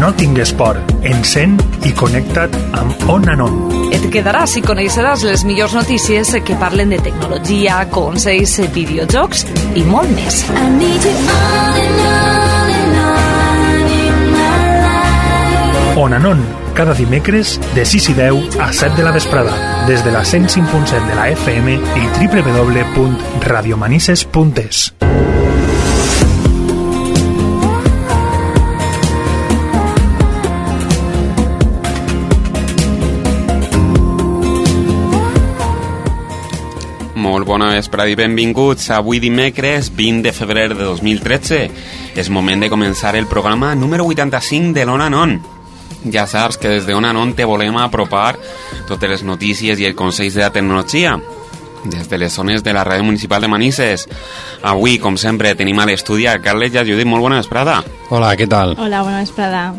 no tingues por. Encén i connecta't amb On and On. Et quedaràs i coneixeràs les millors notícies que parlen de tecnologia, consells, videojocs i molt més. I need you on and on and on in my life. On and On, cada dimecres de 6 i 10 a 7 de la vesprada, des de la 105.7 de la FM i www.radiomanises.es. Molt bona vesprada i benvinguts. Avui dimecres 20 de febrer de 2013 és moment de començar el programa número 85 de l'Ona Non. Ja saps que des de Ona Non te volem apropar totes les notícies i els consells de la tecnologia des de les zones de la ràdio municipal de Manises. Avui, com sempre, tenim a l'estudi a Carles i a Judit. Molt bona vesprada. Hola, què tal? Hola, bona vesprada.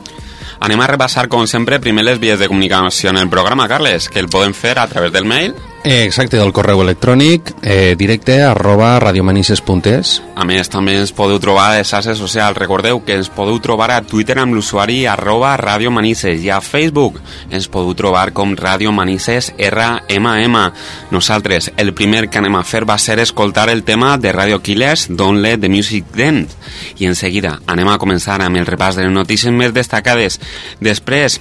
Anem a repassar, com sempre, primer les vies de comunicació en el programa, Carles, que el podem fer a través del mail exacte, del correu electrònic eh, directe arroba radiomanises.es A més, també ens podeu trobar a les xarxes socials. Recordeu que ens podeu trobar a Twitter amb l'usuari arroba Radio Manises i a Facebook ens podeu trobar com Radio Manises RMM. Nosaltres, el primer que anem a fer va ser escoltar el tema de Radio Killers, Don't Let the Music Dent. I en seguida anem a començar amb el repàs de les notícies més destacades. Després,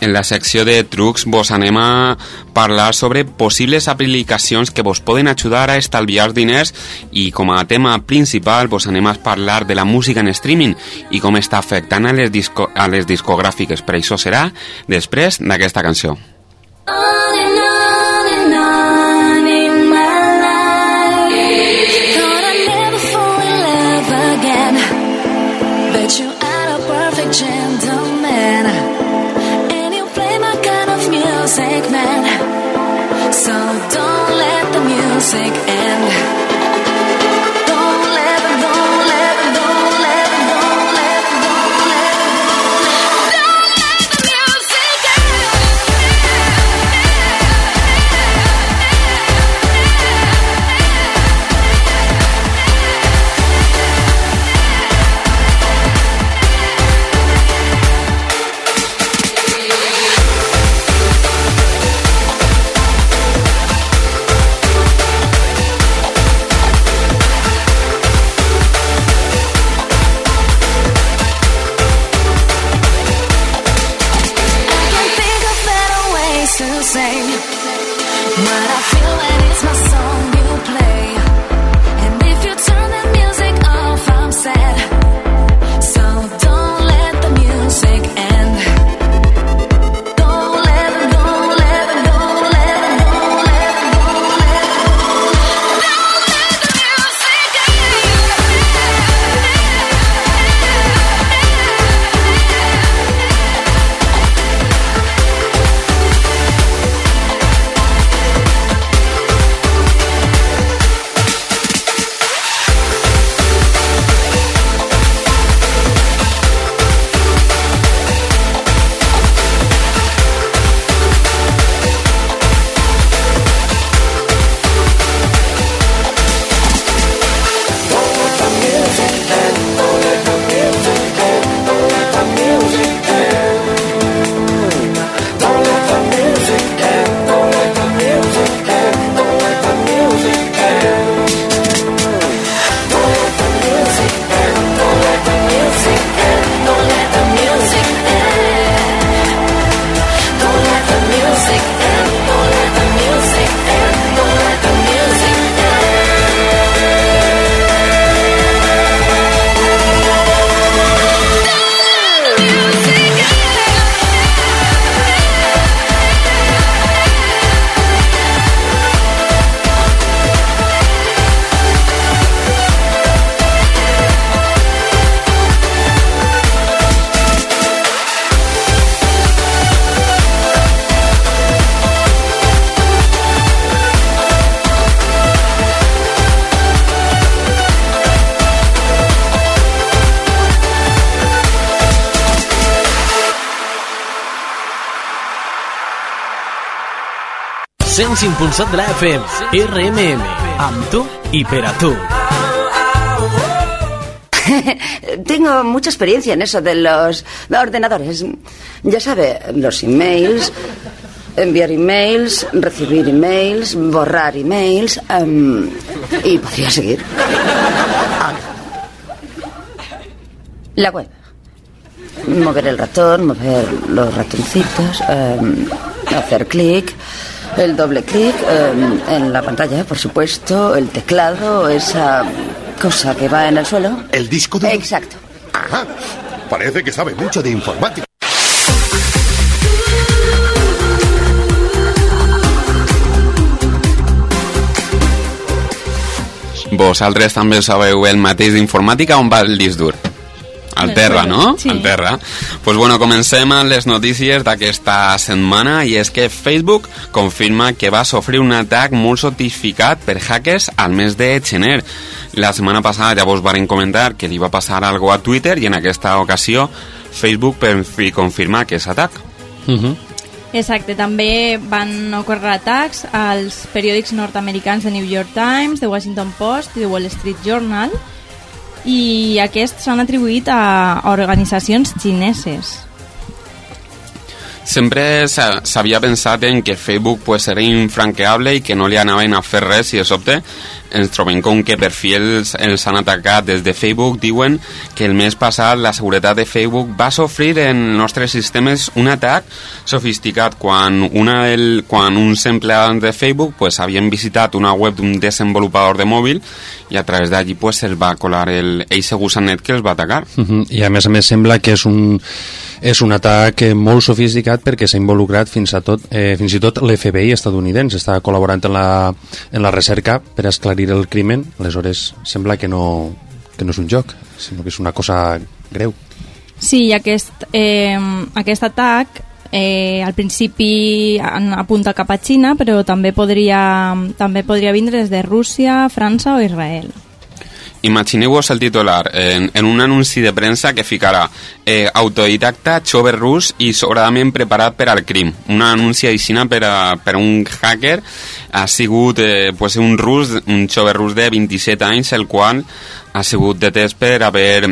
en la secció de trucs vos anem a parlar sobre possibles aplicacions que vos poden ajudar a estalviar diners i com a tema principal vos anem a parlar de la música en streaming i com està afectant a les, disco a les discogràfiques. Per això serà després d'aquesta cançó. On impulsat de la FM, RMM, amb tu. Tengo mucha experiencia en eso de los ordenadores. Ya sabe, los emails, enviar emails, recibir emails, borrar emails em, y podría seguir. Ah. La web. Mover el ratón, mover los ratoncitos, em, hacer clic, el doble clic em, en la pantalla, por supuesto, el teclado, esa cosa que va en el suelo. ¿El disco de...? Exacto. Ajá. Parece que sabe mucho de informática. Vosaltres també sabeu el mateix d'informàtica on va el disc dur? Al terra, no? Sí. Al terra. Pues bueno, comencem amb les notícies d'aquesta setmana i és que Facebook confirma que va sofrir un atac molt sofisticat per hackers al mes de gener. La setmana passada ja vos varen comentar que li va passar algo a Twitter i en aquesta ocasió Facebook per fi confirma que és atac. Exacte, també van ocórrer atacs als periòdics nord-americans de New York Times, The Washington Post i The Wall Street Journal i aquests s'han atribuït a organitzacions xineses. Sempre s'ha- s'havia pensat en que Facebook pues, era infranqueable i que no li anaven a fer res i de sobte. Ens trobem com que per fi els, han atacat. Des de Facebook diuen que el mes passat la seguretat de Facebook va sofrir en nostres sistemes un atac sofisticat quan, una del, quan uns empleats de Facebook pues, havien visitat una web d'un desenvolupador de mòbil i a través d'allí pues, se'ls va colar el, ell gusanet que els va atacar. Uh -huh. I a més a més sembla que és un, és un atac eh, molt sofisticat perquè s'ha involucrat fins, a tot, eh, fins i tot l'FBI estadounidense està col·laborant en la, en la recerca per esclarir el crimen. Aleshores sembla que no, que no és un joc sinó que és una cosa greu. Sí, i aquest, eh, aquest atac eh, al principi apunta cap a Xina, però també podria, també podria vindre des de Rússia, França o Israel. Imagineu-vos el titular en, en un anunci de premsa que ficarà eh, autodidacta, xover rus i sobradament preparat per al crim. Un anunci aixina per, a, per un hacker ha sigut eh, pues, un rus, un xover rus de 27 anys, el qual ha sigut detès per haver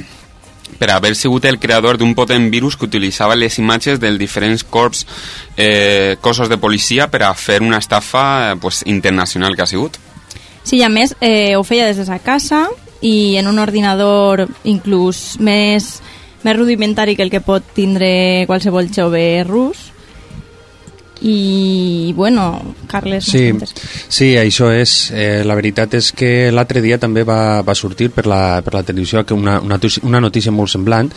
per haver sigut el creador d'un potent virus que utilitzava les imatges dels diferents corps, eh, cossos de policia per a fer una estafa eh, pues, internacional que ha sigut. Sí, i a més eh, ho feia des de sa casa i en un ordinador inclús més, més rudimentari que el que pot tindre qualsevol jove rus. I, bueno, Carles... Sí, sí, això és. Eh, la veritat és que l'altre dia també va, va sortir per la, per la televisió que una, una, una notícia molt semblant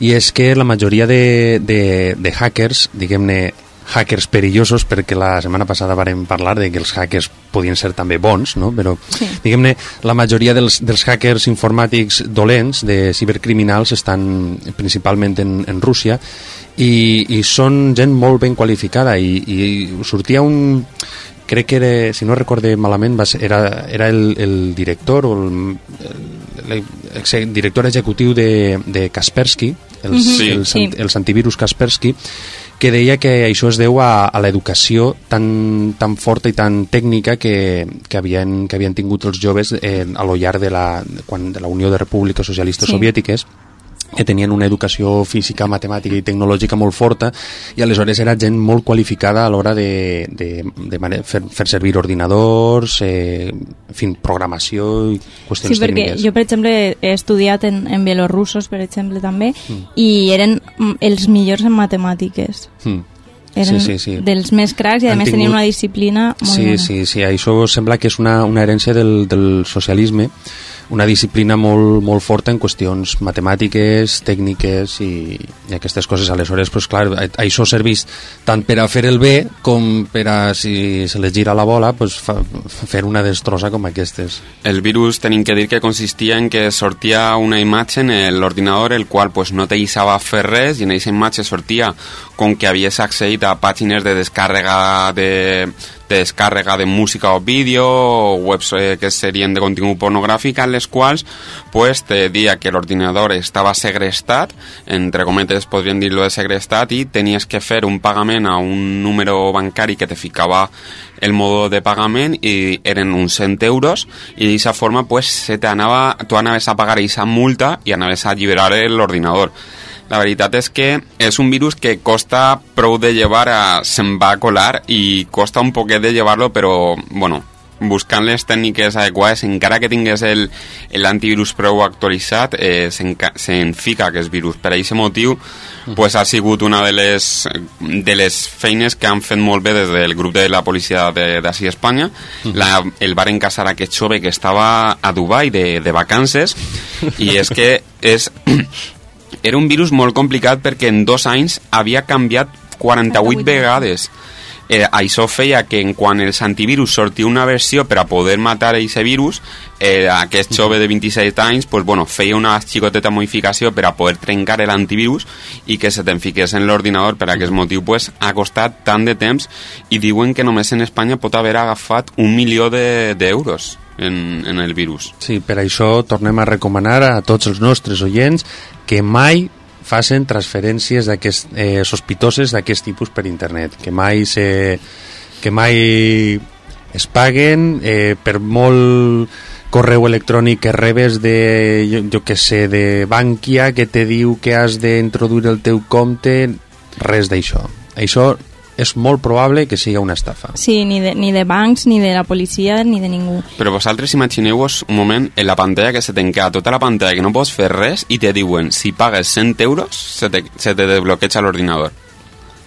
i és que la majoria de, de, de hackers, diguem-ne hackers perillosos, perquè la setmana passada vàrem parlar de que els hackers podien ser també bons, no? però Sí. diguem-ne la majoria dels, dels hackers informàtics dolents, de cibercriminals, estan principalment en, en Rússia i, i són gent molt ben qualificada i, i sortia un crec que era, si no recorde malament va ser, era, era el, el director o el, el, el director executiu de, de Kaspersky els, Mhm. Sí. els, Sí. els antivirus Kaspersky que deia que això es deu a, a l'educació tan, tan forta i tan tècnica que, que, havien, que havien tingut els joves eh, a lo llarg de la, quan, de la Unió de Repúbliques Socialistes Sí. Soviètiques que tenien una educació física, matemàtica i tecnològica molt forta i aleshores era gent molt qualificada a l'hora de, de, de fer, fer servir ordinadors, eh, en fi, programació i qüestions Sí, perquè tècniques. jo, per exemple, he estudiat en, en bielorussos, per exemple, també, Mm. i eren mm, els millors en matemàtiques. Mm. Eren Sí, sí, sí. dels més cracs i, a Han més, tenien una disciplina molt Sí, bona. sí, sí, això sembla que és una, una herència del, del socialisme, una disciplina molt, molt forta en qüestions matemàtiques, tècniques i, i aquestes coses. Aleshores, pues, clar, això serveix tant per a fer el bé com per a, si se les gira la bola, pues, fa, fer una destrossa com aquestes. El virus tenim que dir que consistia en que sortia una imatge en l'ordinador el qual pues, no te deixava fer res i en aquesta imatge sortia com que havies accedit a pàgines de descàrrega de, de descàrrega de música o vídeo webs eh, que serien de contingut pornogràfic en les quals pues, te dia que l'ordinador estava segrestat entre cometes podríem dir-lo de segrestat i tenies que fer un pagament a un número bancari que te ficava el modo de pagament i eren uns 100 euros i d'aquesta forma pues, se te anava, tu anaves a pagar aquesta multa i anaves a alliberar l'ordinador. La veritat és que és un virus que costa prou de llevar, a, se'n va a colar i costa un poquet de llevar-lo, però, bueno, buscant les tècniques adequades, encara que tingués el- l'antivirus prou actualitzat, eh, se'n ca- se'n fica aquest virus. Per aquest motiu, pues, ha sigut una de les, de les feines que han fet molt bé des del grup de la policia de- d'ací Espanya. La, el van encaçar aquest jove que estava a Dubai de, de vacances i és que és, era un virus molt complicat perquè en dos anys havia canviat 48 vegades. Eh, això feia que en quan els antivirus sortia una versió per a poder matar aquest virus, eh, aquest jove de 26 anys pues, bueno, feia una xicoteta modificació per a poder trencar l'antivirus i que se te'n fiqués en l'ordinador per aquest motiu pues, ha costat tant de temps i diuen que només en Espanya pot haver agafat un milió de- d'euros. de, en, en el virus. Sí, per això tornem a recomanar a tots els nostres oients que mai facin transferències eh, sospitoses d'aquest tipus per internet, que mai se, que mai es paguen eh, per molt correu electrònic que rebes de, jo, jo que sé, de Bankia que te diu que has d'introduir el teu compte, res d'això. Això és molt probable que siga una estafa. Sí, ni de, ni de bancs, ni de la policia, ni de ningú. Però vosaltres imagineu-vos un moment en la pantalla que se t'enqueda tota la pantalla que no pots fer res i te diuen si pagues 100 euros se te, se te desbloqueja l'ordinador.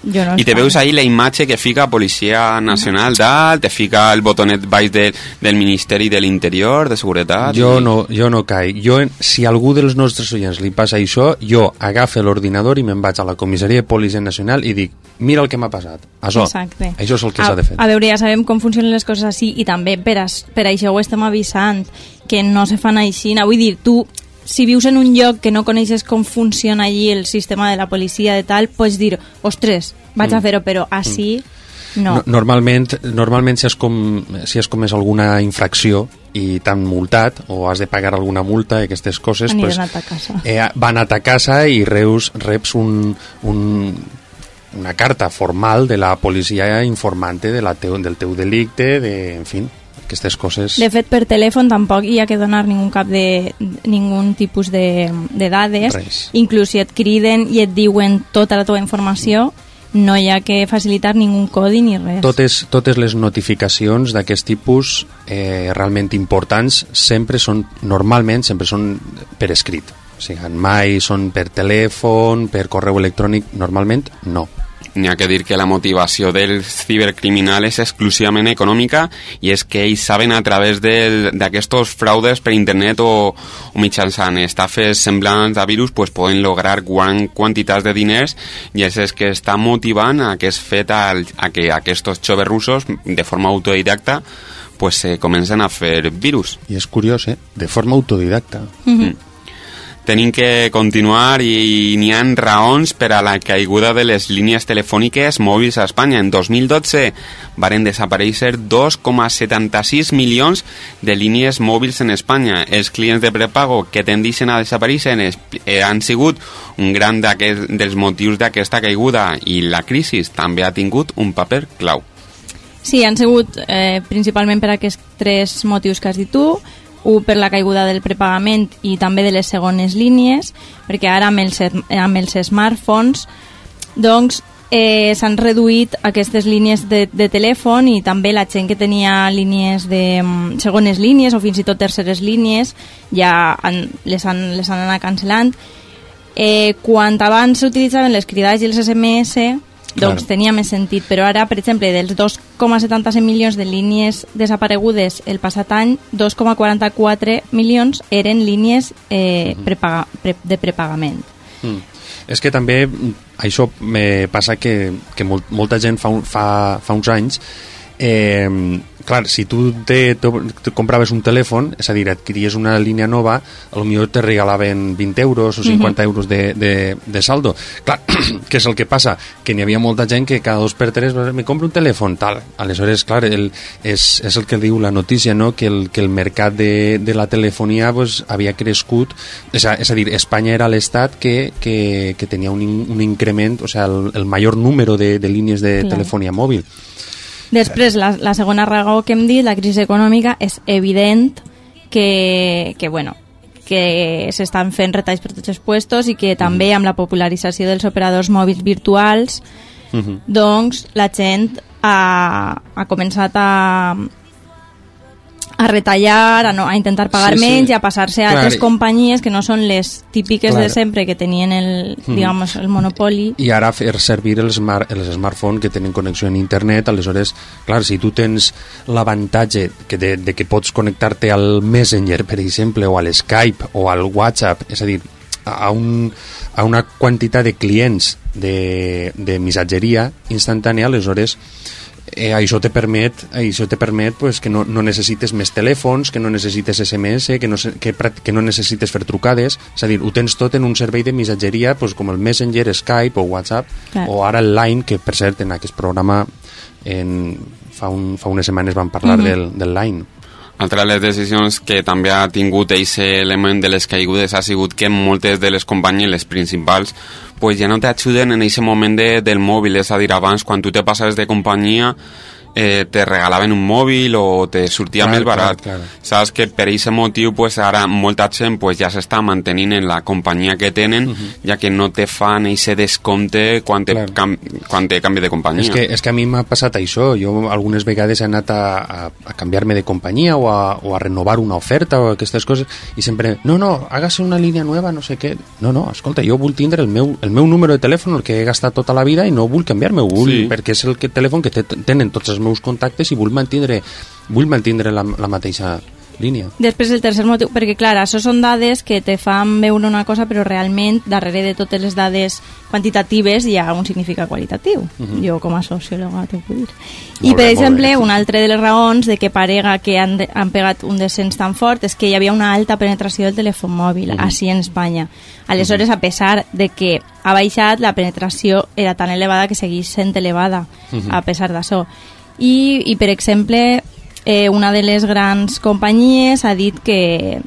Jo no I te veus ahí la imatge que fica Policia Nacional dalt, te fica el botonet baix de, del Ministeri de l'Interior, de Seguretat... Jo i- no, jo no caic. Jo, si a algú dels nostres oients li passa això, jo agafe l'ordinador i me'n vaig a la comissaria de Policia Nacional i dic, mira el que m'ha passat. Això, Exacte. això és el que a, s'ha de fer. A veure, ja sabem com funcionen les coses així i també per, as, per això ho estem avisant, que no se fan així. Vull dir, tu, si vius en un lloc que no coneixes com funciona allí el sistema de la policia de tal, pots dir, ostres, vaig a Mm. fer-ho, però així no. No- Normalment, normalment si, has com, si has comès alguna infracció i t'han multat o has de pagar alguna multa i aquestes coses, pues, a ta casa. eh, van a ta casa i reus, reps un, un, una carta formal de la policia informant-te de la teu, del teu delicte, de, en fi, aquestes coses... De fet, per telèfon tampoc hi ha que donar ningú cap de ningun tipus de, de dades. Res. Inclús si et criden i et diuen tota la teva informació, no hi ha que facilitar ningú codi ni res. Totes, totes les notificacions d'aquest tipus eh, realment importants sempre són, normalment, sempre són per escrit. O sigui, mai són per telèfon, per correu electrònic, normalment no. N'hi ha que dir que la motivació dels cibercriminals és exclusivament econòmica i és que ells saben a través del- d'aquestos fraudes per internet o, o mitjançant estafes semblants a virus pues, poden lograr gran quantitats de diners i és el que està motivant a que es fet al, a que aquests joves russos de forma autodidacta pues, se comencen a fer virus. I és curiós, eh? De forma autodidacta. Tenim que continuar i n'hi han raons per a la caiguda de les línies telefòniques mòbils a Espanya. En 2012 varen desaparèixer 2,76 milions de línies mòbils en Espanya. Els clients de prepago que tendixen a desaparèixer es- eh, han sigut un gran dels motius d'aquesta caiguda i la crisi també ha tingut un paper clau. Sí, han sigut eh, principalment per aquests tres motius que has dit tu, un per la caiguda del prepagament i també de les segones línies, perquè ara amb els, amb els smartphones doncs eh, s'han reduït aquestes línies de, de telèfon i també la gent que tenia línies de mm, segones línies o fins i tot terceres línies ja han, les, han, les han anat cancel·lant. Eh, quan abans s'utilitzaven les cridades i els SMS, doncs Claro. tenia més sentit, però ara, per exemple, dels 2,75 milions de línies desaparegudes el passat any, 2,44 milions eren línies eh, prepaga, pre, de prepagament. Mm. És que també això me passa que, que molt, molta gent fa, un, fa, fa uns anys eh, clar, si tu te, te, te compraves un telèfon, és a dir, adquiries una línia nova, a lo millor te regalaven 20 euros o 50 euros de, de, de saldo. Clar, què és el que passa? Que n'hi havia molta gent que cada dos per tres me compro un telèfon, tal. Aleshores, clar, el, és, és el que diu la notícia, no? que, el, que el mercat de, de la telefonia pues, havia crescut, és a, és a dir, Espanya era l'estat que, que, que tenia un, un increment, o sea, el, el major número de, de línies de Clar. telefonia mòbil. Després, la, la segona raó que hem dit, la crisi econòmica, és evident que, que bueno, que s'estan fent retalls per tots els puestos i que també amb la popularització dels operadors mòbils virtuals doncs la gent ha, ha començat a a retallar, a, no, a intentar pagar Sí, sí. menys i a passar-se a Clar, altres companyies que no són les típiques Clar. de sempre que tenien el, digamos, el monopoli. i ara fer servir els, smart, els smartphones que tenen connexió en internet aleshores, clar, si tu tens l'avantatge que de, de que pots connectar-te al Messenger, per exemple, o a l'Skype o al WhatsApp, és a dir a, un, a una quantitat de clients de, de missatgeria instantània, aleshores eh, això te permet, això te permet pues, que no, no necessites més telèfons, que no necessites SMS, que no, que, que no necessites fer trucades, és a dir, ho tens tot en un servei de missatgeria pues, com el Messenger, Skype o WhatsApp, Clar. o ara el Line, que per cert en aquest programa en, fa, un, fa unes setmanes vam parlar del, del Line. Altra de les decisions que també ha tingut aquest element de les caigudes ha sigut que moltes de les companyies, les principals, pues ja no t'ajuden en aquest moment de, del mòbil, és a dir, abans quan tu te passaves de companyia eh, te regalaven un mòbil o te sortia Clar, més barat. clar, clar. Saps que per aquest motiu pues, ara molta gent pues, ja s'està mantenint en la companyia que tenen, ja que no te fan aquest descompte quan te, Clar. cam quan te canvi de companyia. És que, és que a mi m'ha passat això. Jo algunes vegades he anat a, a, a canviar-me de companyia o a, o a renovar una oferta o aquestes coses i sempre, no, no, hágase una línia nueva, no sé què. No, no, escolta, jo vull tindre el meu, el meu número de telèfon, el que he gastat tota la vida i no vull canviar-me, vull, Sí. perquè és el que, telèfon que té- tenen tots els meus contactes i vull mantindre, vull mantindre la, la mateixa línia. Després el tercer motiu, perquè clar, això són dades que te fan veure una cosa, però realment darrere de totes les dades quantitatives hi ha un significat qualitatiu. Jo com a sociòloga t'ho puc dir. I Molt per bé, exemple, una altra de les raons de que parega que han, de, han pegat un descens tan fort és que hi havia una alta penetració del telèfon mòbil, així en Espanya. Aleshores, a pesar de que ha baixat, la penetració era tan elevada que segueix sent elevada, a pesar d'això. I, I, per exemple, eh, una de les grans companyies ha dit que,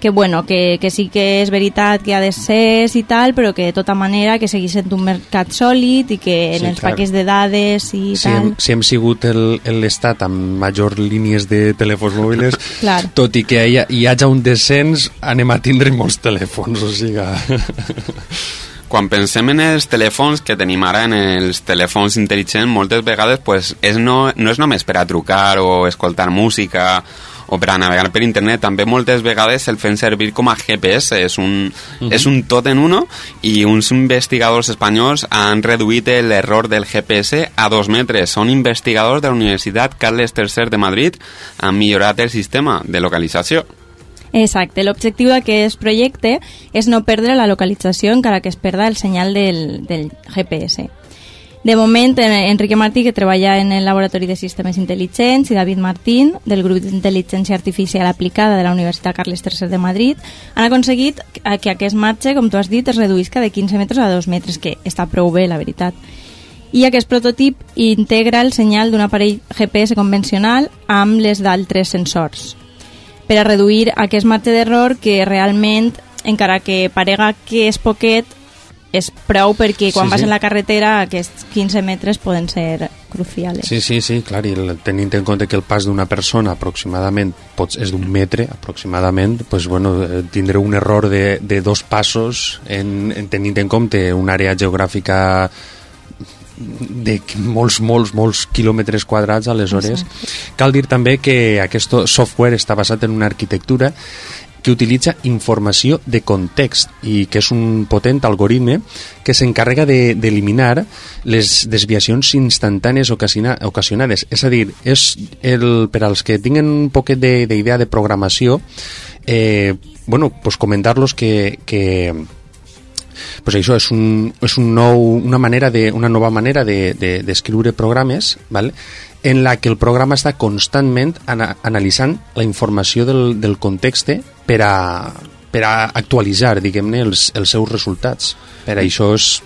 que, bueno, que, que sí que és veritat que ha de ser i tal, però que de tota manera que segueix sent un mercat sòlid i que en Sí, els clar. paquets de dades i si tal... hem, si hem sigut el- l'estat amb major línies de telèfons mòbils, Clar. tot i que hi, ha, hi hagi un descens, anem a tindre molts telèfons, o sigui... quan pensem en els telèfons que tenim ara, en els telèfons intel·ligents, moltes vegades pues, és no, no és només per a trucar o escoltar música o per a navegar per internet, també moltes vegades el fem servir com a GPS, és un, és un tot en uno i uns investigadors espanyols han reduït l'error del GPS a dos metres. Són investigadors de la Universitat Carles III de Madrid, han millorat el sistema de localització. Exacte, l'objectiu d'aquest projecte és no perdre la localització encara que es perda el senyal del, del GPS. De moment, en- Enrique Martí, que treballa en el Laboratori de Sistemes Intel·ligents, i David Martín, del Grup d'Intel·ligència Artificial Aplicada de la Universitat Carles III de Madrid, han aconseguit que aquest marge, com tu has dit, es reduïsca de 15 metres a 2 metres, que està prou bé, la veritat. I aquest prototip integra el senyal d'un aparell GPS convencional amb les d'altres sensors per a reduir aquest marge d'error que realment, encara que parega que és poquet, és prou perquè quan Sí, vas sí. en la carretera aquests 15 metres poden ser crucials. Sí, sí, sí, clar, i tenint en compte que el pas d'una persona aproximadament pots, és d'un metre aproximadament, pues, bueno, eh, tindré un error de, de dos passos en, en tenint en compte una àrea geogràfica de molts, molts, molts quilòmetres quadrats aleshores. Cal dir també que aquest software està basat en una arquitectura que utilitza informació de context i que és un potent algoritme que s'encarrega de- d'eliminar les desviacions instantànies ocasiona, ocasionades. És a dir, és el, per als que tinguen un poquet de- d'idea de, de programació, eh, bueno, pues comentar-los que, que pues això és, un, és un nou, una, manera de, una nova manera d'escriure de, d'escriure programes ¿vale? en la que el programa està constantment ana, analitzant la informació del, del context per a, per a actualitzar, diguem-ne, els, els seus resultats. Per això és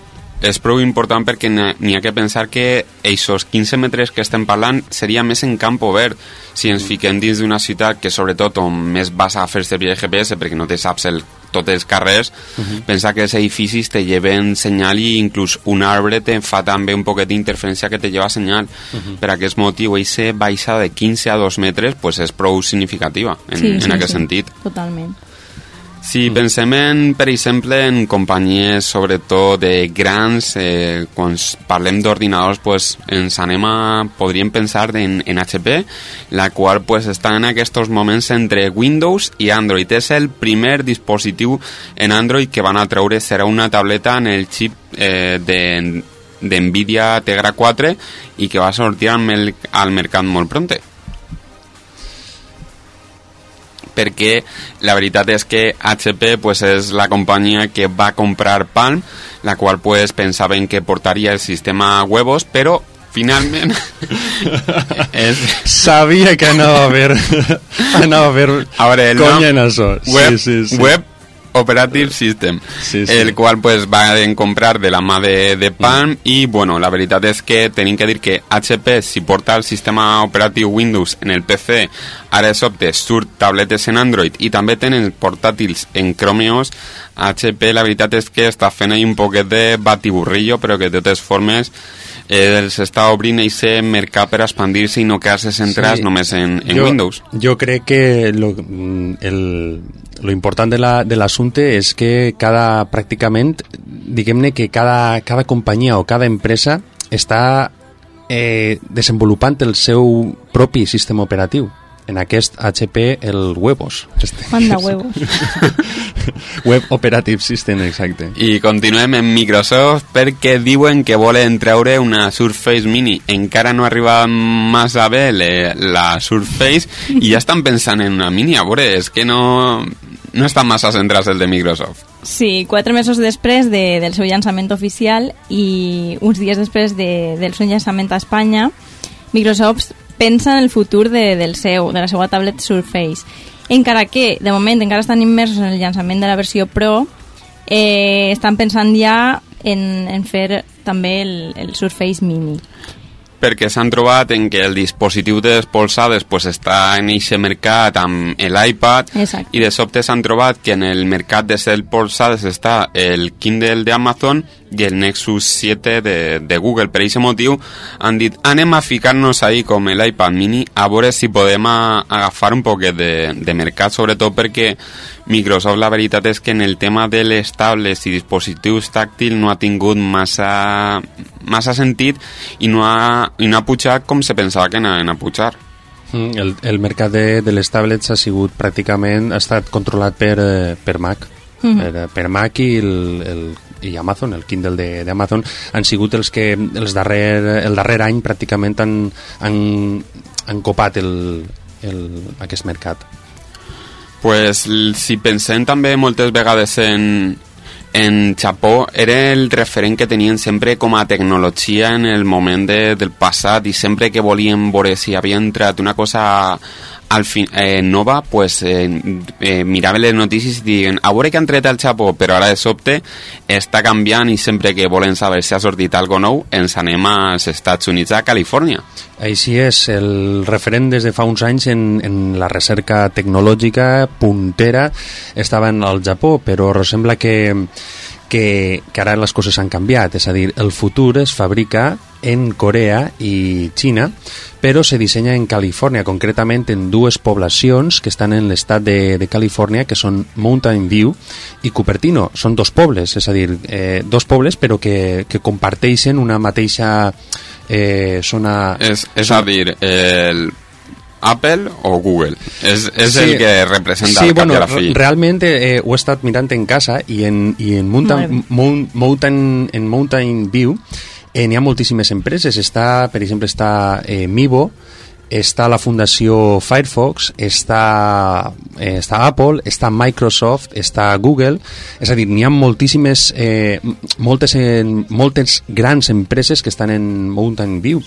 és prou important perquè n'hi n'hi ha que pensar que aquests 15 metres que estem parlant seria més en camp obert si ens fiquem dins d'una ciutat que sobretot on més vas a fer servir el GPS perquè no te saps el, tots els carrers uh -huh. pensa que els edificis te lleven senyal i inclús un arbre te fa també un poquet d'interferència que te lleva senyal uh -huh. per aquest motiu aquesta baixada de 15 a 2 metres pues, és prou significativa en, Sí, en sí, aquest sí. sentit Totalment. Si pensem, en, per exemple, en companyies sobretot de grans, eh, quan parlem d'ordinadors, pues, ens anem a, podríem pensar en, en HP, la qual pues, està en aquests moments entre Windows i Android. És el primer dispositiu en Android que van a treure, serà una tableta en el xip eh, de d'NVIDIA Tegra 4 i que va sortir al, al mercat molt pronte perquè la veritat és que HP pues, és la companyia que va comprar Palm, la qual pues, pensaven que portaria el sistema huevos, però finalment és, Sabia que anava a haver, anava a haver a veure, el nom en això. web, sí, sí, sí. web Operative System, Sí, sí. el qual pues, va a comprar de la mà de, de Palm i bueno, la veritat és que tenim que dir que HP si porta el sistema operatiu Windows en el PC ara de sobte surt tabletes en Android i també tenen portàtils en Chrome OS HP la veritat és que està fent ahí un poquet de batiburrillo però que de totes formes eh, els està obrint aquest mercat per expandir-se i no quedar-se centrats Sí. només en, en jo, Windows Jo crec que lo, mm, el, lo important de la- de l'assumpte és que cada, pràcticament, diguem-ne que cada, cada companyia o cada empresa està eh, desenvolupant el seu propi sistema operatiu. En aquest HP, el Huevos. Este. Manda huevos. Web Operative System, exacte. I continuem en Microsoft perquè diuen que volen treure una Surface Mini. Encara no arriba massa bé le, la Surface i ja estan pensant en una Mini. A veure, és que no, no estan massa centrats el de Microsoft. Sí, quatre mesos després de, del seu llançament oficial i uns dies després de, del seu llançament a Espanya, Microsoft pensa en el futur de, del seu, de la seva tablet Surface. Encara que, de moment, encara estan immersos en el llançament de la versió Pro, eh, estan pensant ja en, en fer també el, el Surface Mini. perquè s'han trobat en que el dispositiu de les polsades pues, està en aquest mercat amb l'iPad i de sobte s'han trobat que en el mercat de les polsades està el Kindle de I el Nexus 7 de, de Google. Per aquest motiu han dit anem a ficar-nos ahí com l'iPad mini a veure si podem a, agafar un poquet de, de mercat, sobretot perquè Microsoft la veritat és que en el tema de les tablets i dispositius tàctils no ha tingut massa, massa sentit i no ha, i no ha pujat com se pensava que anaven a pujar. Mm, El, el mercat de, de les tablets ha sigut pràcticament, ha estat controlat per, eh, per Mac. Mhm. per, per Mac i, el, el, i Amazon, el Kindle d'Amazon, han sigut els que els darrer, el darrer any pràcticament han, han, han copat el, el, aquest mercat. Pues si pensem també moltes vegades en, en Japó, era el referent que tenien sempre com a tecnologia en el moment de, del passat i sempre que volien veure si havia entrat una cosa al fin, eh, nova, pues eh, eh, miraven les notícies i diuen a veure que han tret al Japó, però ara de sobte està canviant i sempre que volen saber si ha sortit algo nou ens anem als Estats Units, a Califòrnia. Així és, el referent des de fa uns anys en, en la recerca tecnològica puntera estava el Japó, però sembla que, que, que ara les coses han canviat, és a dir, el futur es fabrica en Corea i Xina, però se dissenya en Califòrnia, concretament en dues poblacions que estan en l'estat de, de Califòrnia, que són Mountain View i Cupertino. Són dos pobles, és a dir, eh, dos pobles però que, que comparteixen una mateixa eh, zona... És, és a dir, el Apple o Google. És, és el que representa sí, bueno, i a la fi. re- realment eh, ho he estat mirant en casa i en, i en, Mountain, Mount, Mountain, en Mountain View eh, n'hi ha moltíssimes empreses. Està, per exemple, està eh, Mivo, està la Fundació Firefox, està, eh, està Apple, està Microsoft, està Google, és a dir, n'hi ha moltíssimes, eh, moltes, eh, moltes grans empreses que estan en Mountain View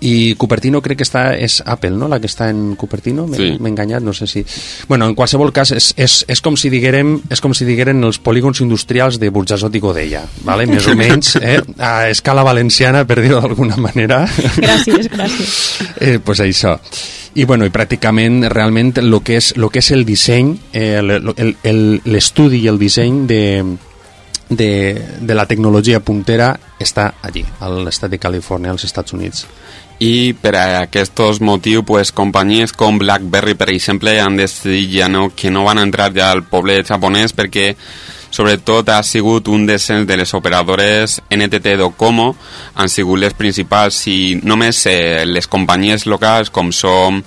i Cupertino crec que està, és Apple, no?, la que està en Cupertino, m'he Sí. enganyat, no sé si... Bueno, en qualsevol cas, és, és, és, com si diguérem, és com si digueren els polígons industrials de Burjasot i Godella, vale? més o menys, eh? a escala valenciana, per dir-ho d'alguna manera. Gràcies, gràcies. eh, pues això. I, bueno, i pràcticament, realment, el que és, lo que és el disseny, eh, el- el- el- l'estudi i el disseny de, de, de la tecnologia puntera està allí, a l'estat de Califòrnia, als Estats Units. I per a aquests motius, pues, companyies com BlackBerry, per exemple, han decidit ja no, que no van entrar ja al poble japonès perquè sobretot ha sigut un descens de les operadores NTT Docomo, han sigut les principals i només eh, les companyies locals com som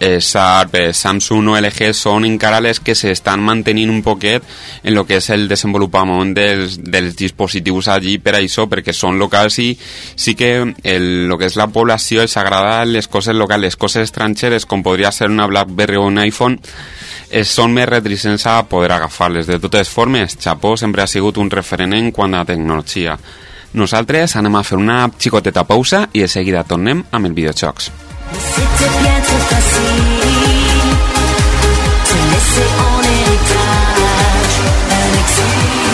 Sharp, eh, Samsung o LG són encara les que s'estan mantenint un poquet en lo que és el desenvolupament dels, dels dispositius allí per això, perquè són locals i sí que el, lo que és la població els agrada les coses locals, les coses estrangeres com ser una BlackBerry o un iPhone eh, són més reticents a poder agafar-les. De totes formes, Japó sempre ha sigut un referent en quant a tecnologia. Nosaltres anem a fer una xicoteta pausa i de seguida tornem amb el videojocs. C'était bien trop facile Se laisser en héritage un exil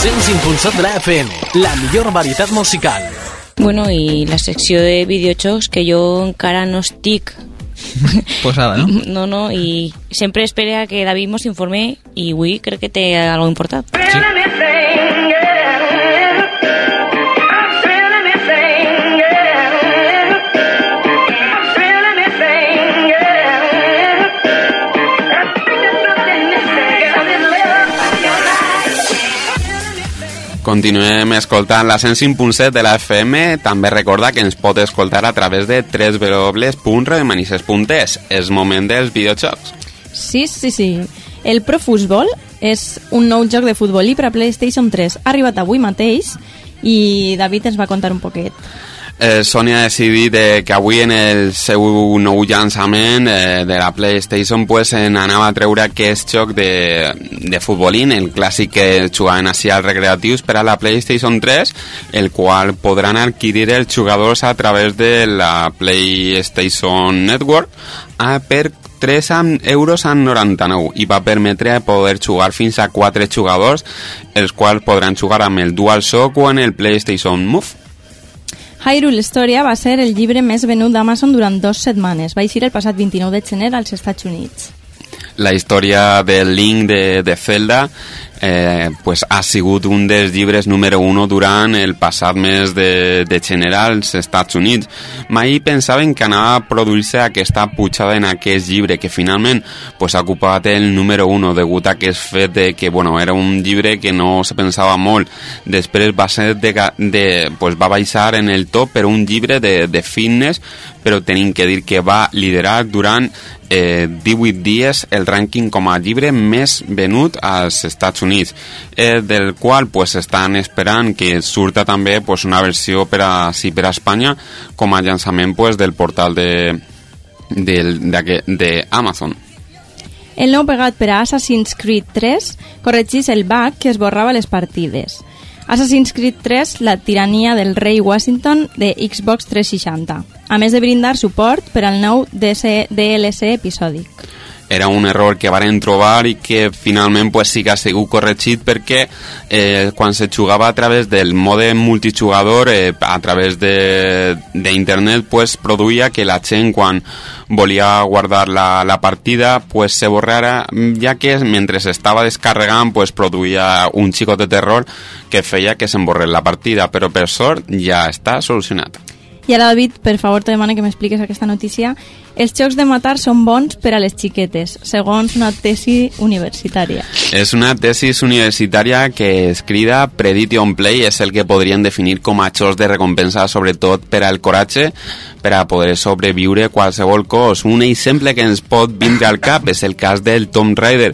Sents impulsat de la FM, la millor varietat musical. Bueno, i la secció de videojocs que jo encara no estic Posada, no? no, no, i sempre espere a que David mos informe i avui crec que té algo important. Continuem escoltant la 105.7 de la FM. També recorda que ens pot escoltar a través de www.redemanises.es. És moment dels videojocs. Sí, sí, sí. El Pro Football és un nou joc de futbolí per a PlayStation 3. Ha arribat avui mateix i David ens va contar un poquet. Eh, Sony ha decidit eh, que avui en el seu nou llançament eh, de la PlayStation pues, en anava a treure aquest joc de, de futbolín, el clàssic que jugaven així als recreatius per a la PlayStation 3, el qual podran adquirir els jugadors a través de la PlayStation Network a per 3 amb euros amb 99 i va permetre poder jugar fins a 4 jugadors, els quals podran jugar amb el DualShock o en el PlayStation Move. Hyrule Historia va ser el llibre més venut d'Amazon durant dues setmanes. Va eixir el passat 29 de gener als Estats Units. La història del Link de, de Zelda eh, pues ha sigut un dels llibres número uno durant el passat mes de, de gener als Estats Units. Mai pensaven que anava a produir-se aquesta pujada en aquest llibre, que finalment pues, ha ocupat el número uno degut a aquest fet de que bueno, era un llibre que no se pensava molt. Després va ser de, de, pues, va baixar en el top per un llibre de, de fitness, però tenim que dir que va liderar durant eh, 18 dies el rànquing com a llibre més venut als Estats Units, eh, del qual pues, estan esperant que surta també pues, una versió per a, sí, per a Espanya com a llançament pues, del portal de, del- d'aquest- de Amazon. El nou pegat per a Assassin's Creed 3 corregís el bug que esborrava les partides. Assassin's Creed 3, la tirania del rei Washington de Xbox 360, a més de brindar suport per al nou DC DLC episòdic. Era un error que varen trobar i que finalment pues, sí que ha sigut corregit perquè eh, quan se jugava a través del mode multijugador eh, a través d'internet pues, produïa que la gent quan volia guardar la, la partida pues, se borrara ja que mentre estava descarregant pues, produïa un xicot de terror que feia que s'emborrés la partida però per sort ja està solucionat I ara, David, per favor, te demano que m'expliques aquesta notícia. Els jocs de matar són bons per a les xiquetes, segons una tesi universitària. És una tesis universitària que es crida Prediction Play, és el que podrien definir com a xocs de recompensa, sobretot per al coratge, per a poder sobreviure qualsevol cos. Un exemple que ens pot vindre al cap és el cas del Tom Raider,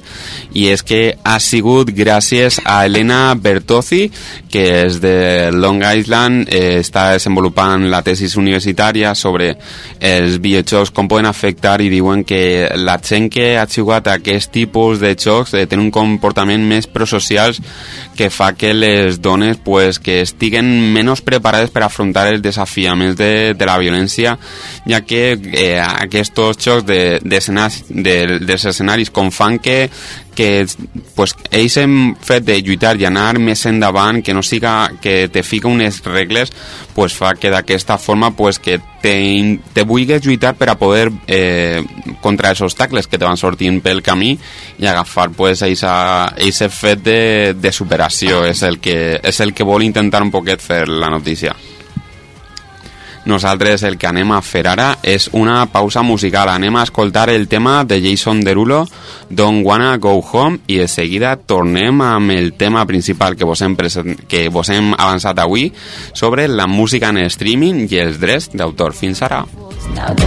i és que ha sigut gràcies a Elena Bertozzi, que és de Long Island, eh, està desenvolupant la tesis universitària sobre els videojocs, com poden afectar, i diuen que la gent que ha jugat a aquest tipus de jocs eh, té un comportament més prosocials que fa que les dones pues, que estiguen menys preparades per afrontar els desafiaments de, de la violència, ja que eh, aquests jocs de, de, escenaris, de, dels escenaris com fan que que pues, ells hem fet de lluitar i anar més endavant, que no siga que te fica unes regles, pues fa que d'aquesta forma pues, que te, te vulguis lluitar per a poder eh, contra els obstacles que te van sortint pel camí i agafar pues, aquest fet de, de superació és el, que, és el que vol intentar un poquet fer la notícia. Nosaltres el que anem a fer una pausa musical. Anem a escoltar el tema de Jason Derulo, Don't Wanna Go Home, i de seguida tornem amb el tema principal que vos hem, present, que vos hem avançat avui sobre la música en streaming i els drets d'autor. Fins ara. Now that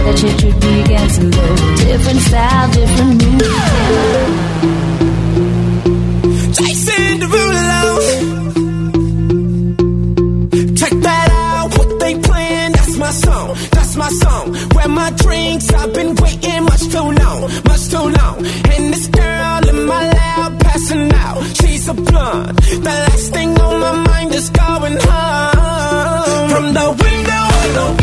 drinks, I've been waiting much too long, much too long. And this girl in my lap passing out, she's a blonde. The last thing on my mind is going home. From the window,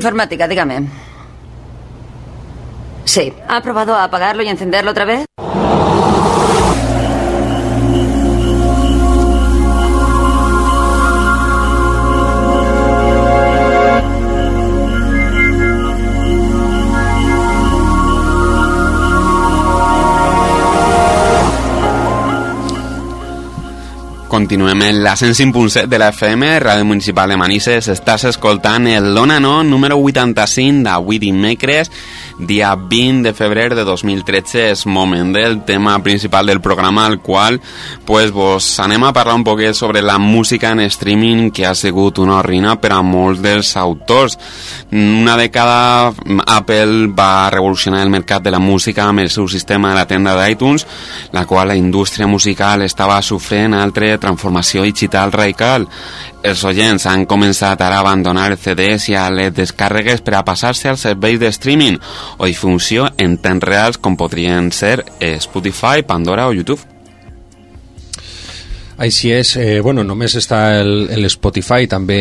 Informática, dígame. Sí. ¿Ha probado a apagarlo y encenderlo otra vez? Continuem en la 105.7 de la FM, Ràdio Municipal de Manises. Estàs escoltant el Dona No, número 85 d'avui dimecres, dia 20 de febrer de 2013. És moment del tema principal del programa, al qual pues, vos anem a parlar un poquet sobre la música en streaming, que ha sigut una ruïna per a molts dels autors. Una dècada Apple va revolucionar el mercat de la música amb el seu sistema de la tenda d'iTunes, la qual la indústria musical estava sofrent altre transformació digital radical. Els oients han començat ara a abandonar CDs i a les descàrregues per a passar-se als serveis de streaming o difusió en temps reals com podrien ser eh, Spotify, Pandora o YouTube. Així és, eh, bueno, només està el, el Spotify, també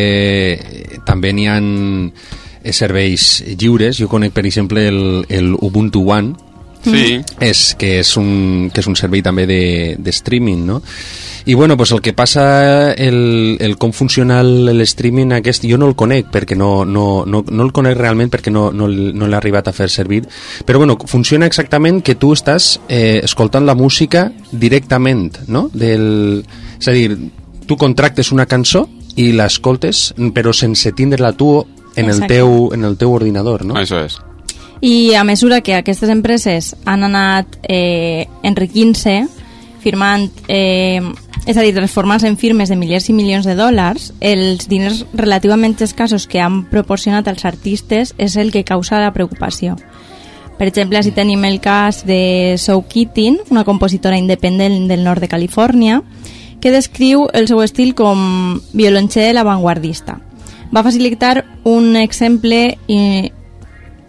també n'hi ha eh, serveis lliures. Jo conec, per exemple, el, el Ubuntu One, Sí. és, que, és un, que és un servei també de, de streaming, no? I bueno, pues el que passa, el, el com funciona el, el streaming aquest, jo no el conec perquè no, no, no, no el conec realment perquè no, no, no l'he arribat a fer servir, però bueno, funciona exactament que tu estàs eh, escoltant la música directament, no? Del, és a dir, tu contractes una cançó i l'escoltes, però sense tindre-la tu en el, Exacte. teu, en el teu ordinador, no? Això és. I a mesura que aquestes empreses han anat eh, enriquint-se, firmant, eh, és a dir, transformant-se en firmes de milers i milions de dòlars, els diners relativament escassos que han proporcionat als artistes és el que causa la preocupació. Per exemple, així tenim el cas de Sue Keating, una compositora independent del nord de Califòrnia, que descriu el seu estil com violoncel avantguardista. Va facilitar un exemple eh,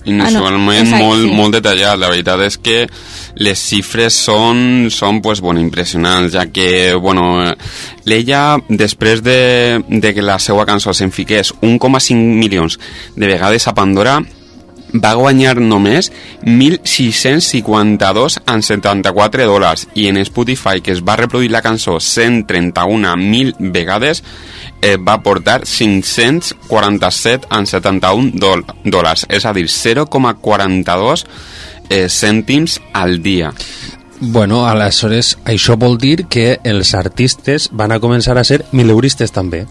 inusualment Ah, no, exacte, molt, sí. molt detallat. La veritat és que les xifres són, són pues, bueno, impressionants, ja que bueno, l'ella, després de, de que la seva cançó se'n fiqués 1,5 milions de vegades a Pandora, va guanyar només 1.652 en 74 dòlars i en Spotify, que es va reproduir la cançó 131.000 vegades, eh, va portar 547 en 71 dòl dòlars, és a dir, 0,42 eh, cèntims al dia. Bueno, aleshores, això vol dir que els artistes van a començar a ser mileuristes també.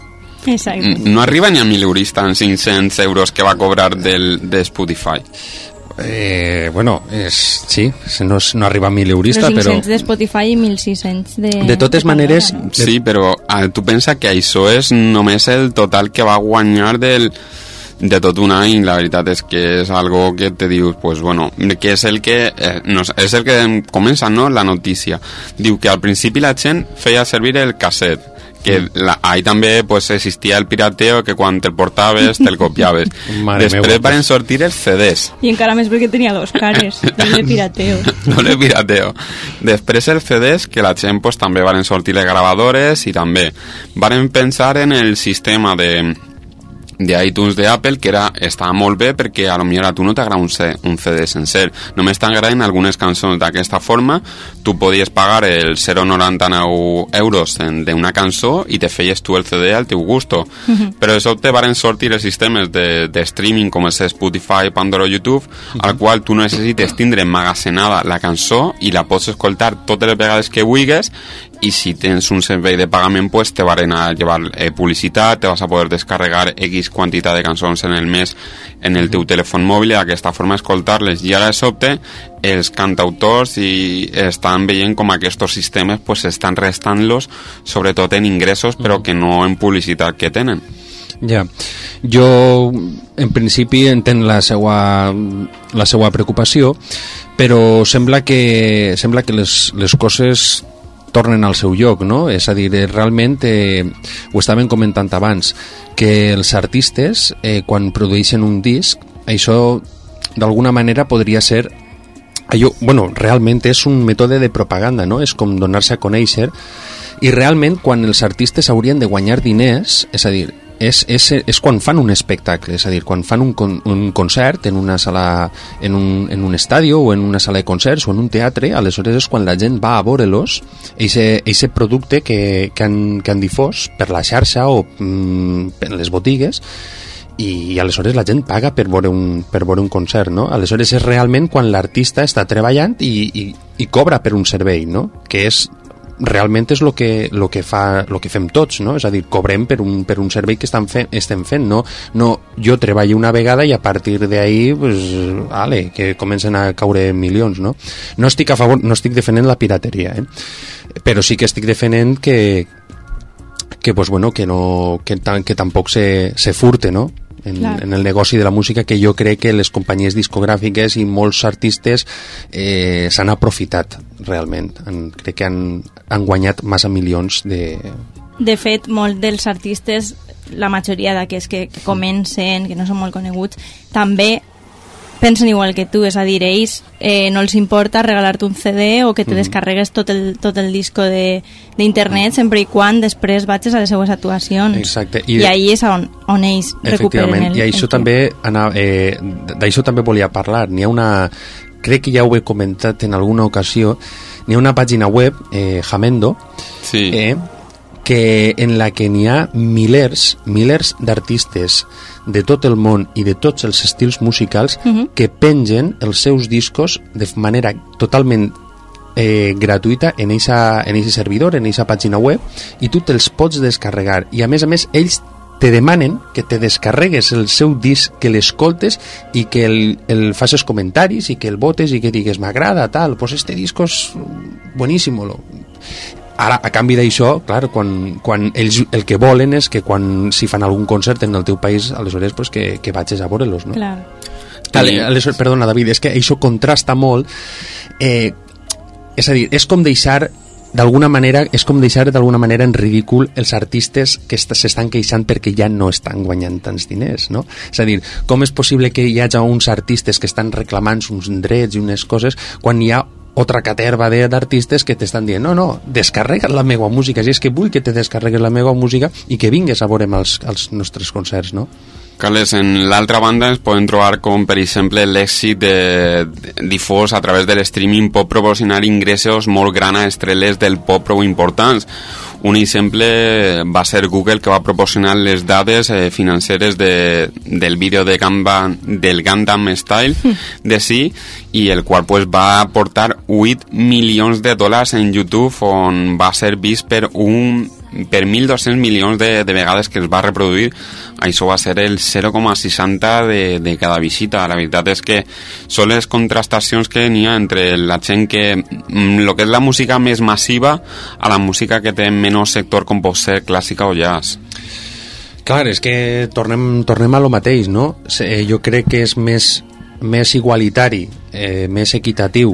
Exacte. Mm, No arriba ni a 1.000 eurista en 500 euros que va cobrar del, de Spotify. Eh, bueno, és, sí, no, és- no arriba a mileurista, Però però... 500 de Spotify i 1.600 de... De totes maneres, Sí, però ah, tu pensa que això és només el total que va guanyar del, de tot un any, la veritat és que és algo que te dius, pues bueno, que és el que, eh, no, és el que comença, no?, la notícia. Diu que al principi la gent feia servir el casset, que la, ahí també pues, existia el pirateo que quan te'l portaves te'l copiaves. Mare Després meua, van sortir els CDs, I encara més perquè tenia dos cares, doble pirateo. no le pirateo. Després els CDs, que la gent pues, també van sortir les gravadores i també van pensar en el sistema de de iTunes de Apple que era, estava molt bé perquè a lo millor a tu no t'agrada un, C- un CD sencer. Només t'agraden algunes cançons. D'aquesta forma tu podies pagar el 0,99 euros d'una cançó i te feies tu el CD al teu gusto. Però de sobte varen sortir els sistemes de, de streaming com és Spotify, Pandora o YouTube al qual tu necessites tindre emmagazenada la cançó i la pots escoltar totes les vegades que vulguis i si tens un servei de pagament pues te varen a llevar eh, publicitat, te vas a poder descarregar X quantitat de cançons en el mes en el teu telèfon mòbil i d'aquesta forma escoltar-les. I ara de sobte els cantautors i estan veient com aquests sistemes pues estan restant-los sobretot en ingressos però que no en publicitat que tenen. Ja. Jo, en principi, entenc la seva, la seva preocupació, però sembla que, sembla que les, les coses tornen al seu lloc, no? És a dir, eh, realment, eh, ho estàvem comentant abans, que els artistes, eh, quan produeixen un disc, això d'alguna manera podria ser allò, bueno, realment és un mètode de propaganda, no? És com donar-se a conèixer i realment quan els artistes haurien de guanyar diners, és a dir, és, és, és quan fan un espectacle, és a dir, quan fan un, con, un concert en una sala, en un, en un estadi o en una sala de concerts o en un teatre, aleshores és quan la gent va a veure-los, aquest producte que, que, han, que han difós per la xarxa o mm, per les botigues, i, i aleshores la gent paga per veure un, per veure un concert, no? Aleshores és realment quan l'artista està treballant i, i, i cobra per un servei, no? Que és realment és el que, lo que, fa, lo que fem tots, no? És a dir, cobrem per un, per un servei que estan fent, estem fent, no? no jo treballo una vegada i a partir d'ahir, pues, ale, que comencen a caure milions, no? No estic a favor, no estic defendent la pirateria, eh? Però sí que estic defendent que, que pues bueno, que no que, que tampoc se, se furte, no? En, Clar. en el negoci de la música que jo crec que les companyies discogràfiques i molts artistes eh, s'han aprofitat realment han, crec que han, han guanyat massa milions de... De fet, molts dels artistes, la majoria d'aquests que, que comencen, que no són molt coneguts, també pensen igual que tu, és a dir, ells eh, no els importa regalar-te un CD o que te Mhm. descarregues tot el, tot el disco de- d'internet sempre i quan després vagis a les seues actuacions. Exacte. I, I ahí és on, on ells recuperen el... i això el també anava, eh, d'això també volia parlar. N'hi ha una, crec que ja ho he comentat en alguna ocasió, n'hi ha una pàgina web, eh, Jamendo, sí. eh, que en la que n'hi ha milers, milers d'artistes de tot el món i de tots els estils musicals Mhm. que pengen els seus discos de manera totalment eh, gratuïta en eixa, en eixa servidor, en eixa pàgina web i tu te'ls pots descarregar i a més a més ells te demanen que te descarregues el seu disc, que l'escoltes i que el, el facis comentaris i que el votes i que digues m'agrada, tal, pues este disco és buenísimo. Lo... Ara, a canvi d'això, clar, quan, quan ells el que volen és que quan si fan algun concert en el teu país, aleshores pues, que, que vagis a veure-los, no? Clar. Ale, aleshores, perdona, David, és que això contrasta molt. Eh, és a dir, és com deixar d'alguna manera és com deixar d'alguna manera en ridícul els artistes que est- s'estan queixant perquè ja no estan guanyant tants diners, no? És a dir, com és possible que hi hagi uns artistes que estan reclamant uns drets i unes coses quan hi ha otra caterva d'artistes que t'estan dient no, no, descarrega la meva música si és que vull que te descarregues la meva música i que vingues a veure'm els, els nostres concerts, no? Carles, en l'altra banda ens podem trobar com, per exemple, l'èxit difós a través de l'streaming pot proporcionar ingressos molt gran a estrelles del pop prou importants. Un exemple va ser Google, que va proporcionar les dades eh, financeres de, del vídeo de Gamba, del Gundam Style de sí, i el qual pues, va aportar 8 milions de dòlars en YouTube, on va ser vist per un per 1.200 milions de, de vegades que es va reproduir això va ser el 0,60 de, de cada visita la veritat és que són les contrastacions que n'hi ha entre la gent que mm, lo que és la música més massiva a la música que té menys sector com pot ser clàssica o jazz Clar, és que tornem, tornem a lo mateix, no? Se- Jo crec que és més, més igualitari, eh, més equitatiu,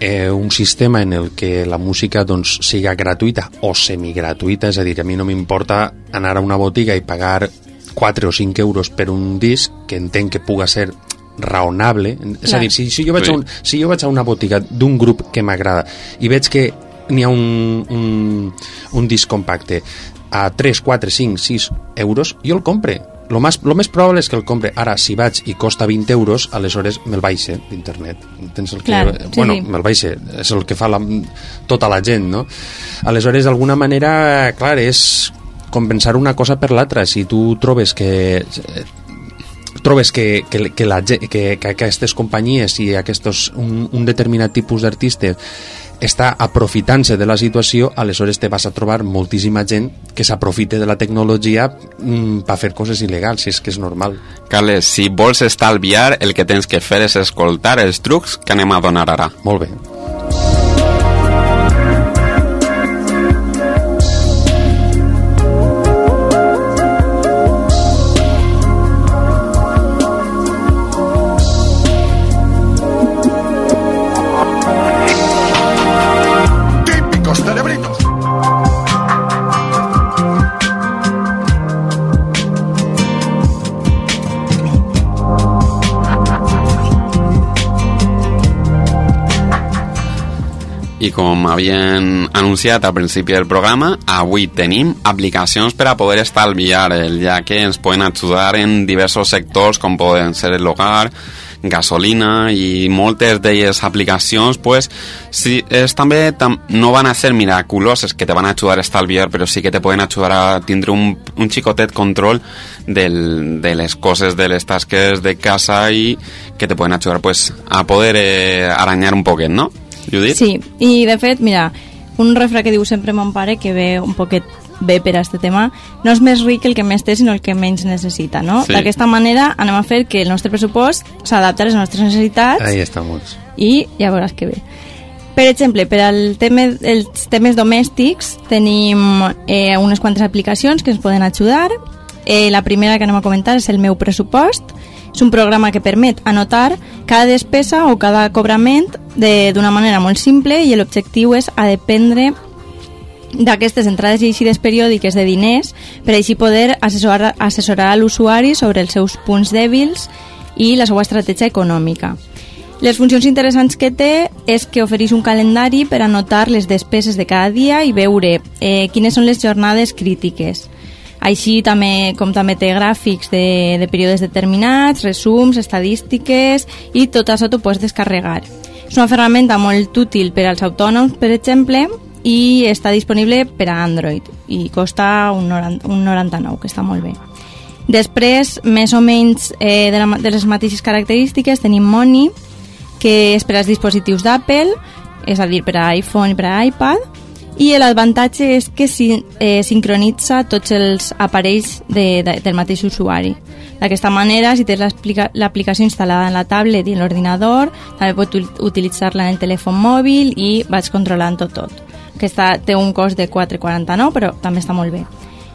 eh, un sistema en el que la música doncs, siga gratuïta o semigratuïta, és a dir, a mi no m'importa anar a una botiga i pagar 4 o 5 euros per un disc que entenc que puga ser raonable és a Clar. dir, si, si, jo vaig Sí. a un, si jo vaig a una botiga d'un grup que m'agrada i veig que n'hi ha un, un, un disc compacte a 3, 4, 5, 6 euros, jo el compre. Lo, más, lo més probable és que el compre. Ara, si vaig i costa 20 euros, aleshores me'l baixe d'internet. Entens el que... Clar, sí, bueno, sí. me'l baixe. És el que fa la, tota la gent, no? Aleshores, d'alguna manera, clar, és compensar una cosa per l'altra. Si tu trobes que trobes que, que, que, la, que, que aquestes companyies i aquestos, un, un determinat tipus d'artistes està aprofitant-se de la situació, aleshores te vas a trobar moltíssima gent que s'aprofite de la tecnologia mm, per fer coses il·legals, si és que és normal. Carles, si vols estalviar el que tens que fer és escoltar els trucs que anem a donar ara Molt bé. I com havien anunciat al principi del programa, avui tenim aplicacions per a poder estalviar, el, ja que ens poden ajudar en diversos sectors com poden ser el hogar, gasolina i moltes d'elles aplicacions pues, sí, és, també tam, no van a ser miraculoses que te van a ajudar a estalviar però sí que te poden ajudar a tindre un, un xicotet control del, de les coses, de les tasques de casa i que te poden ajudar pues, a poder eh, aranyar un poquet, no? Judit? Sí, i de fet, mira, un refrà que diu sempre mon pare, que ve un poquet bé per a aquest tema, no és més ric el que més té, sinó el que menys necessita, no? Sí. D'aquesta manera anem a fer que el nostre pressupost s'adapti a les nostres necessitats Ahí estamos. i ja veuràs que bé. Per exemple, per al tema, els temes domèstics tenim eh, unes quantes aplicacions que ens poden ajudar. Eh, la primera que anem a comentar és el meu pressupost. És un programa que permet anotar cada despesa o cada cobrament d'una manera molt simple i l'objectiu és a dependre d'aquestes entrades i eixides periòdiques de diners per així poder assessorar, assessorar l'usuari sobre els seus punts dèbils i la seva estratègia econòmica. Les funcions interessants que té és que ofereix un calendari per anotar les despeses de cada dia i veure eh, quines són les jornades crítiques. Així també, com també té gràfics de, de períodes determinats, resums, estadístiques i tot això t'ho pots descarregar. És una ferramenta molt útil per als autònoms, per exemple, i està disponible per a Android i costa un, 90, un 99, que està molt bé. Després, més o menys eh, de, la, de les mateixes característiques, tenim Money, que és per als dispositius d'Apple, és a dir, per a iPhone i per a iPad, i l'avantatge és que si, eh, sincronitza tots els aparells de, de, del mateix usuari. D'aquesta manera, si tens l'aplica- l'aplicació instal·lada en la tablet i en l'ordinador, també pots ut- utilitzar-la en el telèfon mòbil i vaig controlant-ho tot. Aquesta té un cost de 4,49, però també està molt bé.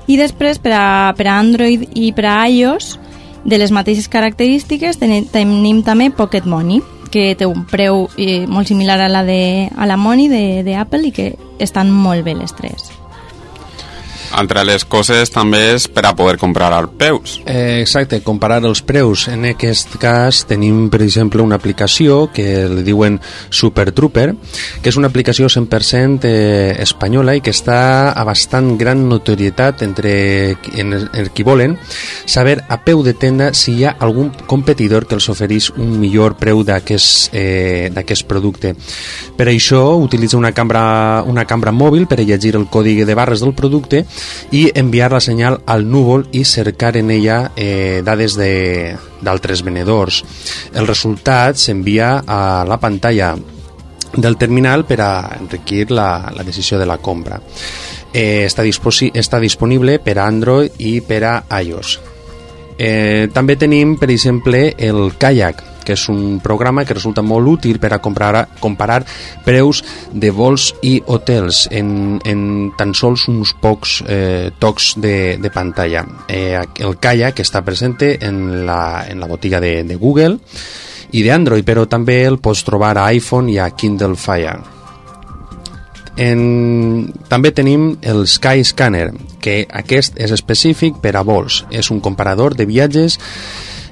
I després, per a, per a Android i per a iOS, de les mateixes característiques, tenim, tenim també Pocket Money, que té un preu eh, molt similar a la, de, a la Money de, de Apple i que estan molt bé les tres. Entre les coses també és per a poder comprar als peus. Eh, exacte, comparar els preus. En aquest cas tenim, per exemple, una aplicació que li diuen Super Trooper, que és una aplicació 100% eh, espanyola i que està a bastant gran notorietat entre en, en qui volen saber a peu de tenda si hi ha algun competidor que els oferís un millor preu d'aquest eh, producte. Per això utilitza una cambra, una cambra mòbil per llegir el codi de barres del producte i enviar la senyal al núvol i cercar en ella eh, dades de- d'altres venedors. El resultat s'envia a la pantalla del terminal per a enriquir la, la decisió de la compra. Eh, està, està disponible per a Android i per a iOS. Eh, també tenim, per exemple, el Kayak, que és un programa que resulta molt útil per a comparar, comparar preus de vols i hotels en, en tan sols uns pocs eh, tocs de, de pantalla. Eh, el Kayak està present en la, en la botiga de, de Google i d'Android, però també el pots trobar a iPhone i a Kindle Fire. En... També tenim el Sky Scanner, que aquest és específic per a vols. És un comparador de viatges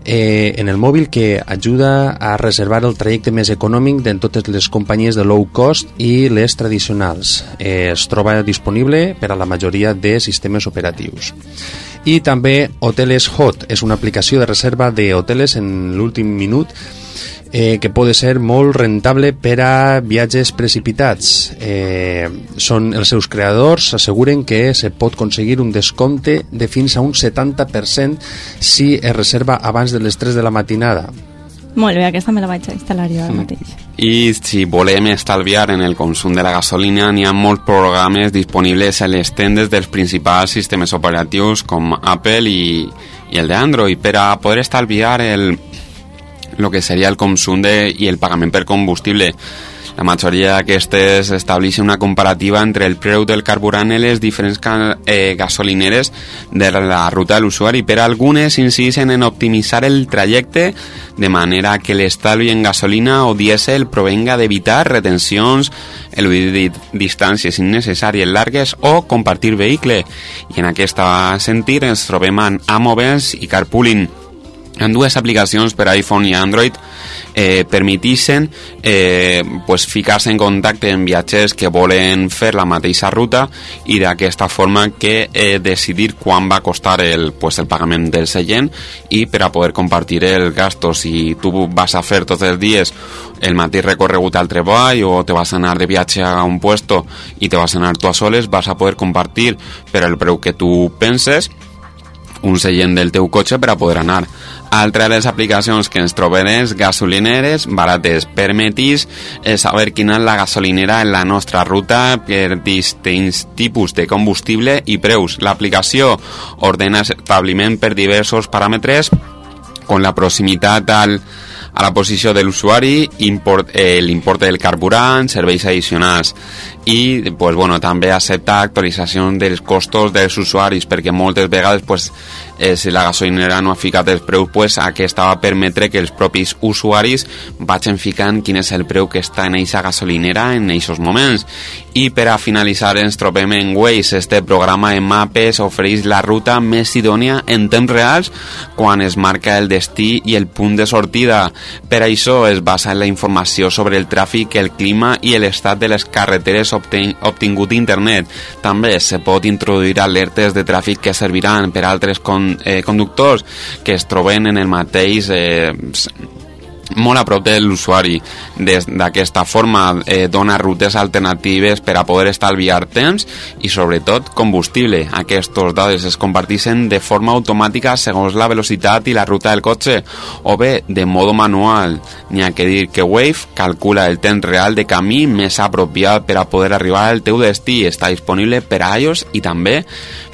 eh, en el mòbil que ajuda a reservar el trajecte més econòmic de totes les companyies de low cost i les tradicionals. Eh, es troba disponible per a la majoria de sistemes operatius. I també Hoteles Hot és una aplicació de reserva d'hoteles en l'últim minut eh, que pot ser molt rentable per a viatges precipitats. Eh, són els seus creadors asseguren que se pot aconseguir un descompte de fins a un 70% si es reserva abans de les 3 de la matinada. Molt bé, aquesta me la vaig instal·lar jo ara mateix. I si volem estalviar en el consum de la gasolina, n'hi ha molts programes disponibles a les tendes dels principals sistemes operatius com Apple i, i el d'Android per a poder estalviar el, lo que seria el consum de, i el pagament per combustible. La majoria d'aquestes estableixen una comparativa entre el preu del carburant i les diferents eh, gasolineres de la ruta de l'usuari, però algunes insisten en optimitzar el trajecte de manera que l'estalvi en gasolina o dièsel provenga d'evitar retencions, eludir di- distàncies innecessàries largues o compartir vehicle. I en aquest sentit ens trobem amb Amovens i Carpooling, en dues aplicacions per iPhone i Android eh, eh, pues, ficar-se en contacte amb viatgers que volen fer la mateixa ruta i d'aquesta forma que eh, decidir quan va costar el, pues, el pagament del seient i per a poder compartir el gasto si tu vas a fer tots els dies el mateix recorregut al treball o te vas a anar de viatge a un puesto i te vas a anar tu a soles vas a poder compartir per el preu que tu penses un seient del teu cotxe per a poder anar. Altra de les aplicacions que ens trobem és gasolineres barates. Permetís eh, saber quina és la gasolinera en la nostra ruta per distints tipus de combustible i preus. L'aplicació ordena establiment per diversos paràmetres con la proximitat al, a la posició de l'usuari, import, eh, l'import del carburant, serveis addicionals i pues, bueno, també accepta actualització dels costos dels usuaris perquè moltes vegades pues, eh, si la gasolinera no ha ficat els preus pues, aquesta va permetre que els propis usuaris vagin ficant quin és el preu que està en eixa gasolinera en aquests moments. I per a finalitzar ens trobem en Waze. Este programa de mapes ofereix la ruta més idònia en temps reals quan es marca el destí i el punt de sortida. Per això es basa en la informació sobre el tràfic, el clima i l'estat de les carreteres obtingut d'internet. També se pot introduir alertes de tràfic que serviran per altres con eh, conductors que es troben en el mateix eh, molt a prop de l'usuari. D'aquesta forma eh, dona rutes alternatives per a poder estalviar temps i sobretot combustible. Aquestes dades es comparteixen de forma automàtica segons la velocitat i la ruta del cotxe o bé de modo manual. N'hi ha que dir que Wave calcula el temps real de camí més apropiat per a poder arribar al teu destí. Està disponible per a iOS i també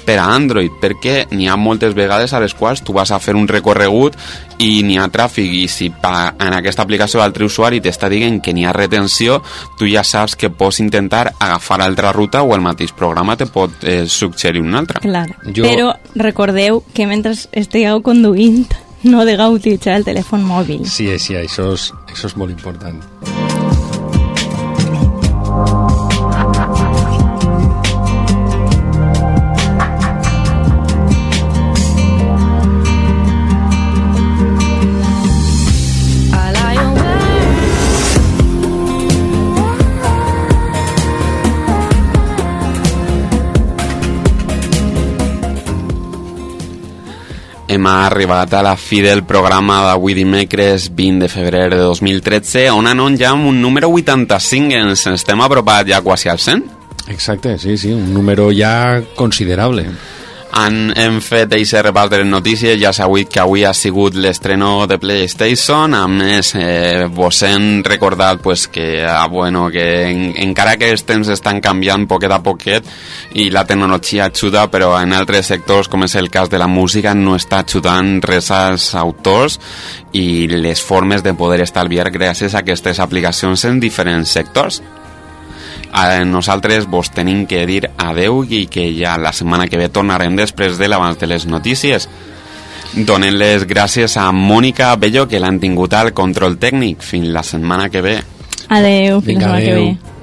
per a Android, perquè n'hi ha moltes vegades a les quals tu vas a fer un recorregut i n'hi ha tràfic i si pa, en aquesta aplicació l'altre usuari t'està dient que n'hi ha retenció, tu ja saps que pots intentar agafar altra ruta o el mateix programa te pot eh, suggerir una altra. Clar, jo... però recordeu que mentre estigueu conduint no degueu utilitzar el telèfon mòbil. Sí, sí, això és, això és molt important. Hem arribat a la fi del programa d'avui dimecres 20 de febrer de 2013 on anon ja amb un número 85 ens estem apropat ja quasi al 100 Exacte, sí, sí, un número ja considerable han, hem fet aquest repàs de les notícies, ja sabut que avui ha sigut l'estreno de PlayStation, a més eh, vos hem recordat pues, que, ah, bueno, que en, encara que els temps estan canviant poquet a poquet i la tecnologia ajuda, però en altres sectors, com és el cas de la música, no està ajudant res als autors i les formes de poder estalviar gràcies a aquestes aplicacions en diferents sectors a nosaltres vos tenim que dir adeu i que ja la setmana que ve tornarem després de l'abans de les notícies. Donem les gràcies a Mònica Bello que l'han tingut al control tècnic. Fins la setmana que ve. Adeu, fins Vinga, la setmana que adeu. ve.